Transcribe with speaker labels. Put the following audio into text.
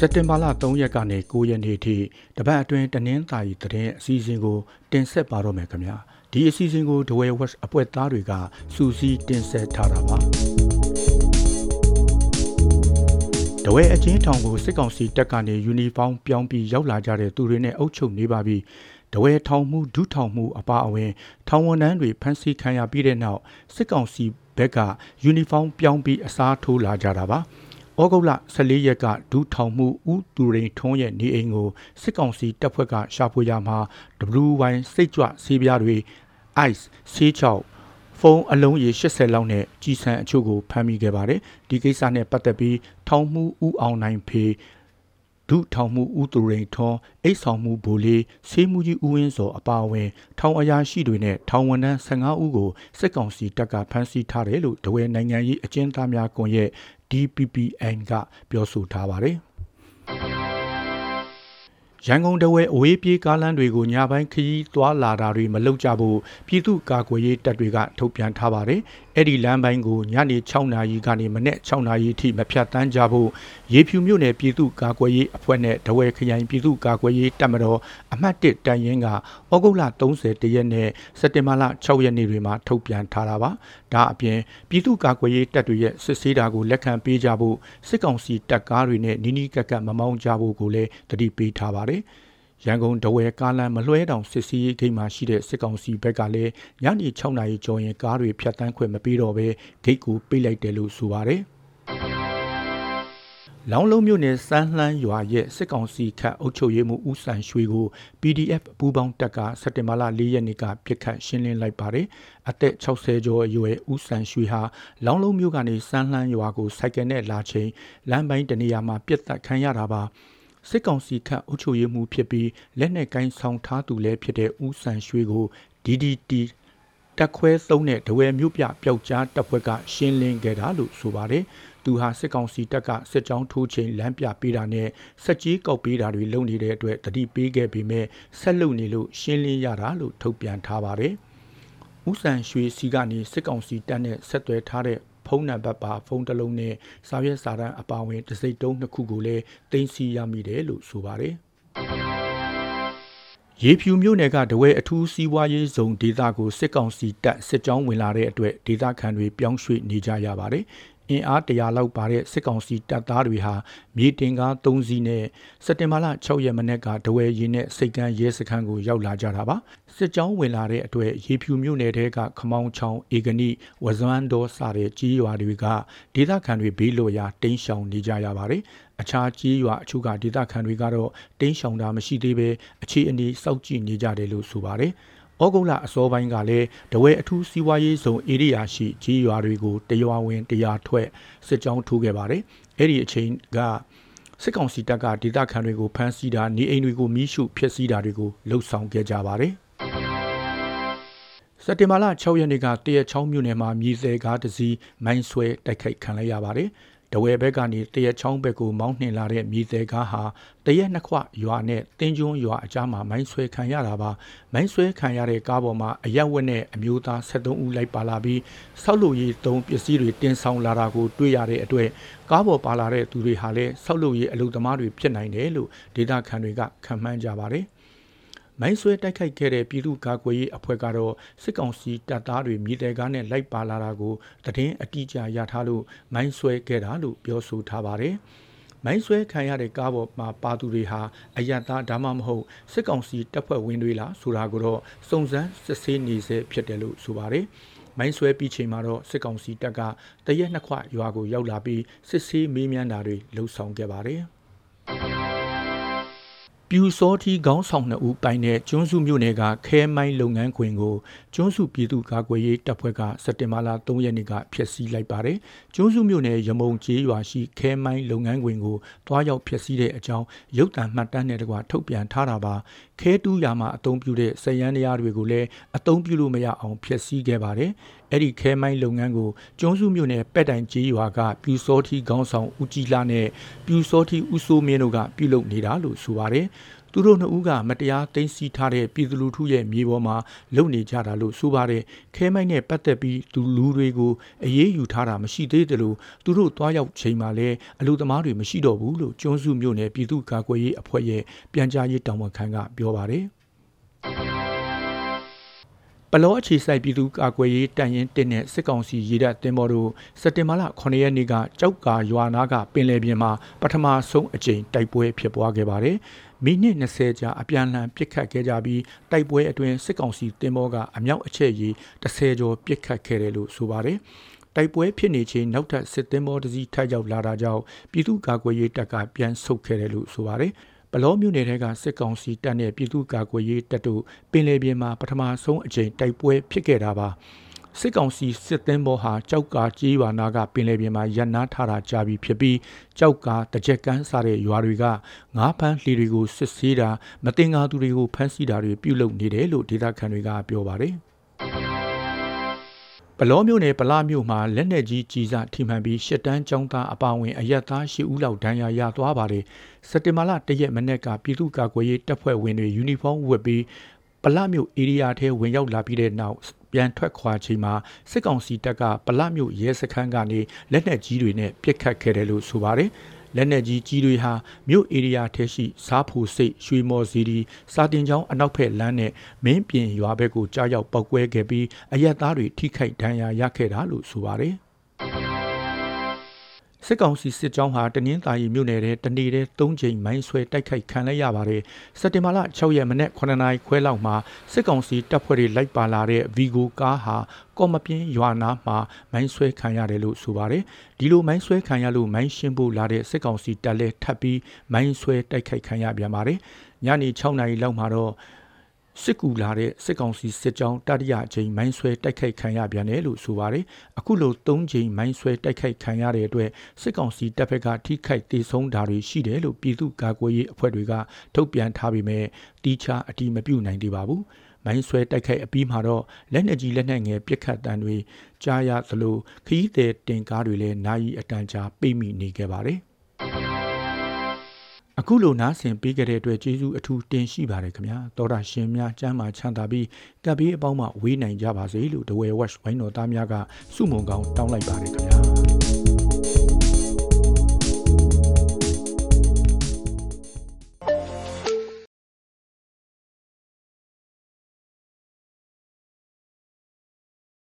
Speaker 1: စက်တင်ဘာလ3ရက်ကနေ9ရက်နေ့ထိတပတ်အတွင်းတနင်္သာရီသတင်းအစီအစဉ်ကိုတင်ဆက်ပါတော့မယ်ခင်ဗျာဒီအစီအစဉ်ကိုဒဝဲဝက်အဖွဲ့သားတွေကစူးစီးတင်ဆက်ထားတာပါဒဝဲအချင်းထောင်ကိုစစ်ကောင်စီတပ်ကနေယူနီဖောင်းပြောင်းပြီးရောက်လာကြတဲ့သူတွေနဲ့အုပ်ချုပ်နေပါပြီဒဝဲထောင်မှုဒုထောင်မှုအပါအဝင်ထောင်ဝန်ထမ်းတွေဖမ်းဆီးခံရပြီးတဲ့နောက်စစ်ကောင်စီဘက်ကယူနီဖောင်းပြောင်းပြီးအစားထိုးလာကြတာပါ ဩဂုတ်လ14ရက်ကဒူးထောင်မှုဦးသူရိန်ထွန်းရဲ့နေအိမ်ကိုစစ်ကောင်စီတပ်ဖွဲ့ကရှာဖွေရမှာ WY စိတ်ကြွဆေးပြားတွေ ICE ဆေးချောက်ဖုန်းအလုံးရေ80လောက်နဲ့ကြီးစံအချို့ကိုဖမ်းမိခဲ့ပါတယ်ဒီကိစ္စနဲ့ပတ်သက်ပြီးထောင်မှုဦးအောင်နိုင်ဖေဒုထောင်မှုဦးသူရိန်ထွန်းအိတ်ဆောင်မှုဗိုလ်လေးဆေးမှုကြီးဦးဝင်းစောအပါအဝင် ထောင်အရာရှိတွေနဲ့ထောင်ဝန်ထမ်း15ဦးကိုစစ်ကောင်စီတပ်ကဖမ်းဆီးထားတယ်လို့ဒဝဲနိုင်ငံရေးအကျဉ်းသားများကွန်ရက် DPPN ကပြောဆိုထားပါတယ်။ ရန်ကုန်တဝဲအဝေးပြေးကားလမ်းတွေကိုညပိုင်းခရီးသွားလာတာတွေမလုပ်ကြဖို့ပြည်သူ့ကာကွယ်ရေးတပ်တွေကထုတ်ပြန်ထားပါတယ်။အဲ့ဒီလမ်းပိုင်းကိုညနေ6နာရီကနေမနေ့6နာရီထိမဖြတ်တန်းကြဖို့ရေဖြူမြို့နယ်ပြည်သူ့ကာကွယ်ရေးအဖွဲ့နဲ့တဝဲခရိုင်ပြည်သူ့ကာကွယ်ရေးတပ်မတော်အမှတ်1တန်ရင်ကဩဂုတ်လ30ရက်နဲ့စက်တင်ဘာလ6ရက်နေ့တွေမှာထုတ်ပြန်ထားတာပါ။ဒါအပြင်ပြည်သူ့ကာကွယ်ရေးတပ်တွေရဲ့စစ်ဆေးတာကိုလက်ခံပေးကြဖို့စစ်ကောင်စီတပ်ကားတွေနဲ့နီးနီးကပ်ကပ်မမောင်းကြဖို့ကိုလည်းတတိပေးထားပါတယ်။ရန်ကုန်ဒဝဲကားလမ်းမလွှဲတောင်စစ်စီးရေးဂိတ်မှာရှိတဲ့စစ်ကောင်စီဘက်ကလည်းညနေ6နာရီကျော်ရင်ကားတွေဖြတ်တန်းခွင့်မပေးတော့ဘဲဂိတ်ကိုပိတ်လိုက်တယ်လို့ဆိုပါတယ်။လောင်းလုံးမြို့နယ်စမ်းလှမ်းရွာရဲ့စစ်ကောင်စီခတ်အုပ်ချုပ်ရေးမှူးဦးဆန်ရွှေကို PDF ပူးပေါင်းတပ်ကစက်တင်ဘာလ၄ရက်နေ့ကပြစ်ခတ်ရှင်းလင်းလိုက်ပါတယ်။အသက်60ကျော်အရွယ်ဦးဆန်ရွှေဟာလောင်းလုံးမြို့ကနေစမ်းလှမ်းရွာကိုစိုက်ကယ်နဲ့လာချိန်လမ်းပိုင်းတနေရာမှာပြစ်တက်ခံရတာပါ။ စစ်ကောင်စီခန့်အုပ်ချုပ်ရေးမှူးဖြစ်ပြီးလက်နက်ကိုင်းဆောင်ထားသူလည်းဖြစ်တဲ့ဦးဆန်ရွှေကို DDT တက်ခွဲသုံးတဲ့ဒဝဲမြို့ပြပျောက်ကြားတပ်ဖွဲ့ကရှင်းလင်းခဲ့တာလို့ဆိုပါတယ်။သူဟာစစ်ကောင်စီတပ်ကစစ်ကြောင်းထိုးချိန်လမ်းပြပေးတာနဲ့စက်ကြီးကောက်ပေးတာတွေလုပ်နေတဲ့အတွက်တတိပေးခဲ့ပေမဲ့ဆက်လုပ်နေလို့ရှင်းလင်းရတာလို့ထုတ်ပြန်ထားပါတယ်။ဦးဆန်ရွှေစီကနေစစ်ကောင်စီတပ်နဲ့ဆက်သွယ်ထားတဲ့ ဖုန်းနံပါတ်ပါဖုန်းတစ်လုံးနဲ့စာရွက်စာတမ်းအပါအဝင်တစိမ့်တုံးနှစ်ခုကိုလည်းတင်စီရမိတယ်လို့ဆိုပါတယ်ရေဖြူမြို့နယ်ကတဝဲအထူးစီးပွားရေးဇုံဒေသကိုစစ်ကောင်စီတပ်စစ်ကြောင်းဝင်လာတဲ့အတွက်ဒေသခံတွေပြောင်းရွှေ့နေကြရပါတယ် အင်အားတရာလောက်ပါတဲ့စစ်ကောင်စီတပ်သားတွေဟာမြေတင်ကား၃စီးနဲ့စက်တင်ဘာလ6ရက်မနေ့ကဒဝဲရင်နဲ့စိတ်ကန်းရဲစခန်းကိုရောက်လာကြတာပါစစ်ကြောင်းဝင်လာတဲ့အတွက်ရေဖြူမြို့နယ်တဲကခမောင်းချောင်းအေဂနိဝဇွမ်းဒေါ်စတဲ့ကြီးရွာတွေကဒေသခံတွေဘေးလွတ်ရာတိမ်းရှောင်နေကြရပါတယ်အခြားကြီးရွာအချို့ကဒေသခံတွေကတော့တိမ်းရှောင်တာမရှိသေးပဲအခြေအနေစောင့်ကြည့်နေကြတယ်လို့ဆိုပါတယ် ဩဂုတ်လအစောပိုင်းကလည်းတဝဲအထူးစီးပွားရေးဇုံဧရိယာရှိကြီးရွာတွေကိုတရွာဝင်တရာထွက်စစ်ကြောင်းထိုးခဲ့ပါတယ်။အဲ့ဒီအချိန်ကစစ်ကောင်စီတပ်ကဒေသခံတွေကိုဖမ်းဆီးတာနေအိမ်တွေကိုမိရှုဖျက်ဆီးတာတွေကိုလှုပ်ဆောင်ခဲ့ကြပါတယ်။စက်တင်ဘာလ6ရက်နေ့ကတရချောင်းမြို့နယ်မှာမြေစဲကားတစ်စီးမိုင်းဆွဲတိုက်ခိုက်ခံလိုက်ရပါတယ်။ တဝဲဘက်ကနေတရက်ချောင်းဘက်ကိုမောင်းနှင်လာတဲ့မြေသေးကားဟာတရက်နှစ်ခွရွာနဲ့တင်းကျွန်းရွာအကြားမှာမိုင်းဆွဲခံရတာပါမိုင်းဆွဲခံရတဲ့ကားပေါ်မှာအရက်ဝက်နဲ့အမျိုးသား73ဦးလိုက်ပါလာပြီးဆောက်လုပ်ရေးသုံးပစ္စည်းတွေတင်ဆောင်လာတာကိုတွေ့ရတဲ့အတွက်ကားပေါ်ပါလာတဲ့သူတွေဟာလည်းဆောက်လုပ်ရေးအလုပ်သမားတွေဖြစ်နိုင်တယ်လို့ဒေတာခန်တွေကခံမှန်းကြပါတယ် မိုင်းဆွဲတိုက်ခိုက်ခဲ့တဲ့ပြည်သူ့ကာကွယ်ရေးအဖွဲ့ကတော့စစ်ကောင်စီတပ်သားတွေမြေတဲကားနဲ့လိုက်ပါလာတာကိုတည်င်းအတိအကျရထားလို့မိုင်းဆွဲခဲ့တာလို့ပြောဆိုထားပါတယ်။မိုင်းဆွဲခံရတဲ့ကားပေါ်မှာပါသူတွေဟာအယက်သားဒါမှမဟုတ်စစ်ကောင်စီတပ်ဖွဲ့ဝင်တွေလားဆိုတာကိုတော့စုံစမ်းစစ်ဆေးနေစေဖြစ်တယ်လို့ဆိုပါတယ်။မိုင်းဆွဲပြီးချိန်မှာတော့စစ်ကောင်စီတပ်ကတရက်နှစ်ခွရွာကိုရောက်လာပြီးစစ်ဆေးမေးမြန်းတာတွေလှုပ်ဆောင်ခဲ့ပါတယ်။ ပြူစောထီခေါင်းဆောင်နှစ်ဦးပိုင်တဲ့ကျွန်းစုမြို့နယ်ကခဲမိုင်းလုပ်ငန်းခွင်ကိုကျွန်းစုပြည်သူ့ကာကွယ်ရေးတပ်ဖွဲ့ကစက်တင်ဘာလ3ရက်နေ့ကဖျက်ဆီးလိုက်ပါတယ်။ကျွန်းစုမြို့နယ်ရမုံကျေးရွာရှိခဲမိုင်းလုပ်ငန်းခွင်ကိုတွားရောက်ဖျက်ဆီးတဲ့အကြောင်းရုပ်သံမှတ်တမ်းနဲ့တကွထုတ်ပြန်ထားတာပါ။ခဲတူးရာမှာအသုံးပြုတဲ့စက်ရန်တရားတွေကိုလည်းအသုံးပြုလို့မရအောင်ဖျက်ဆီးခဲ့ပါတယ်။ အဲ့ဒီခဲမိုင်းလုပ်ငန်းကိုကျွန်းစုမြို့နယ်ပဲ့တိုင်ကျေးရွာကပြူစောထီခေါင်းဆောင်ဦးကြီးလာနဲ့ပြူစောထီဦးစိုးမင်းတို့ကပြုလုပ်နေတာလို့ဆိုပါတယ်သူတို့နှစ်ဦးကမတရားသိမ်းဆည်းထားတဲ့ပြည်သူလူထုရဲ့မြေပေါ်မှာလုံနေကြတာလို့ဆိုပါတယ်ခဲမိုက်နဲ့ပတ်သက်ပြီးသူလူတွေကိုအေးအေးယူထားတာမရှိသေးတယ်လို့သူတို့တွားရောက်ချိန်မှာလည်းအလူသမားတွေမရှိတော့ဘူးလို့ကျွန်းစုမြို့နယ်ပြည်သူ့ကာကွယ်ရေးအဖွဲ့ရဲ့ပြန်ကြားရေးတာဝန်ခံကပြောပါတယ် ပလောအခြေဆိုင်ပြည်သူ့ကာကွယ်ရေးတန်ရင်တင်တဲ့စစ်ကောင်စီရေတပ်တင်မော်တို့စက်တင်ဘာလ9ရက်နေ့ကကြောက်ကာရွာနာကပင်လယ်ပြင်မှာပထမဆုံးအကြိမ်တိုက်ပွဲဖြစ်ပွားခဲ့ပါတယ်။မိနစ်20ကြာအပြန်အလှန်ပစ်ခတ်ခဲ့ကြပြီးတိုက်ပွဲအတွင်းစစ်ကောင်စီတင်မောကအမြောက်အချက်ကြီး30ကျော်ပစ်ခတ်ခဲ့တယ်လို့ဆိုပါတယ်။တိုက်ပွဲဖြစ်နေချိန်နောက်ထပ်စစ်တင်မောတစ်စီးထိုက်ရောက်လာတာကြောင့်ပြည်သူ့ကာကွယ်ရေးတပ်ကပြန်ဆုတ်ခဲ့တယ်လို့ဆိုပါတယ်။ ပလောမြို့နယ်ထဲကစစ်ကောင်စီတပ်နဲ့ပြည်သူ့ကာကွယ်ရေးတပ်တို့ပင်လယ်ပြင်မှာပထမဆုံးအကြိမ်တိုက်ပွဲဖြစ်ခဲ့တာပါစစ်ကောင်စီစစ်သင်းဘောဟာကြောက်ကာကြေးရွာနာကပင်လယ်ပြင်မှာရပ်နားထားတာကြာပြီဖြစ်ပြီးကြောက်ကာတကြက်ကန်းစားတဲ့ရွာတွေကငါးဖမ်းလှေတွေကိုစစ်ဆေးတာမတင်ကားသူတွေကိုဖမ်းဆီးတာတွေပြုလုပ်နေတယ်လို့ဒေသခံတွေကပြောပါတယ် ပလောမျိုးနယ်ပလာမျိုးမှာလက်နက်ကြီးကြီးစားထိမှန်ပြီးရှစ်တန်းចောင်းသားအပါဝင်အရက်သား၈ဦးလောက်ဒဏ်ရာရသွားပါတယ်စက်တင်ဘာလ၁ရက်မနေ့ကပြည်သူ့ကာကွယ်ရေးတပ်ဖွဲ့ဝင်တွေယူနီဖောင်းဝတ်ပြီးပလမျိုးဧရိယာထဲဝင်ရောက်လာပြီးတဲ့နောက်ပြန်ထွက်ခွာချိန်မှာစစ်ကောင်စီတပ်ကပလမျိုးရဲစခန်းကနေလက်နက်ကြီးတွေနဲ့ပစ်ခတ်ခဲ့တယ်လို့ဆိုပါတယ်။ လက်နက်ကြီးကြီးတွေဟာမြို့ဧရိယာထဲရှိစားဖူစိတ်ရွှေမော်စီဒီစာတင်ချောင်းအနောက်ဘက်လမ်းနဲ့မင်းပြင်ရွာဘက်ကိုကြားရောက်ပောက်ကွဲခဲ့ပြီးအရက်သားတွေထိခိုက်ဒဏ်ရာရခဲ့တာလို့ဆိုပါတယ် စစ်ကောင်စီစစ်ကြောင်းဟာတနင်္သာရီမြို့နယ်ထဲတနေ့တည်း၃ချိန်မိုင်းဆွဲတိုက်ခိုက်ခံလိုက်ရပါတယ်။စက်တင်ဘာလ6ရက်မနေ့9နာရီခွဲလောက်မှာစစ်ကောင်စီတပ်ဖွဲ့တွေလိုက်ပါလာတဲ့ Vigo ကားဟာကော့မပြင်းရွာနာမှာမိုင်းဆွဲခံရတယ်လို့ဆိုပါတယ်။ဒီလိုမိုင်းဆွဲခံရလို့မိုင်းရှင်းဖို့လာတဲ့စစ်ကောင်စီတပ်လဲထပ်ပြီးမိုင်းဆွဲတိုက်ခိုက်ခံရပြန်ပါတယ်။ညနေ6နာရီလောက်မှာတော့ စစ်ကူလာတဲ့စစ်ကောင်စီစစ်ကြောင်းတတိယအကြိမ်မိုင်းဆွဲတိုက်ခိုက်ခံရပြန်တယ်လို့ဆိုပါတယ်။အခုလို၃ကြိမ်မိုင်းဆွဲတိုက်ခိုက်ခံရတဲ့အတွက်စစ်ကောင်စီတပ်ဖက်ကထိခိုက်ဒေဆုံးတာတွေရှိတယ်လို့ပြည်သူ့ကာကွယ်ရေးအဖွဲ့တွေကထုတ်ပြန်ထားပေမဲ့တီးခြားအတိမပြုနိုင်သေးပါဘူး။မိုင်းဆွဲတိုက်ခိုက်အပြီးမှာတော့လက်နက်ကြီးလက်နက်ငယ်ပစ်ခတ်တံတွေကြားရသလိုခရီးသည်တင်ကားတွေလည်းနာယီအတန်ကြာပိတ်မိနေခဲ့ပါတယ်။ အခုလိုနားဆင်ပေးခဲ့တဲ့အတွက်ကျေးဇူးအထူးတင်ရှိပါတယ်ခင်ဗျာတောတာရှင်များကျမ်းမာချမ်းသာပြီးကပ်ပြီးအပေါင်းမှဝေးနိုင်ကြပါစေလို့ဒဝဲဝက်ဝိုင်းတော်သားများကစုမုံကောင်းတောင်းလိုက်ပါတယ်ခင်ဗျာ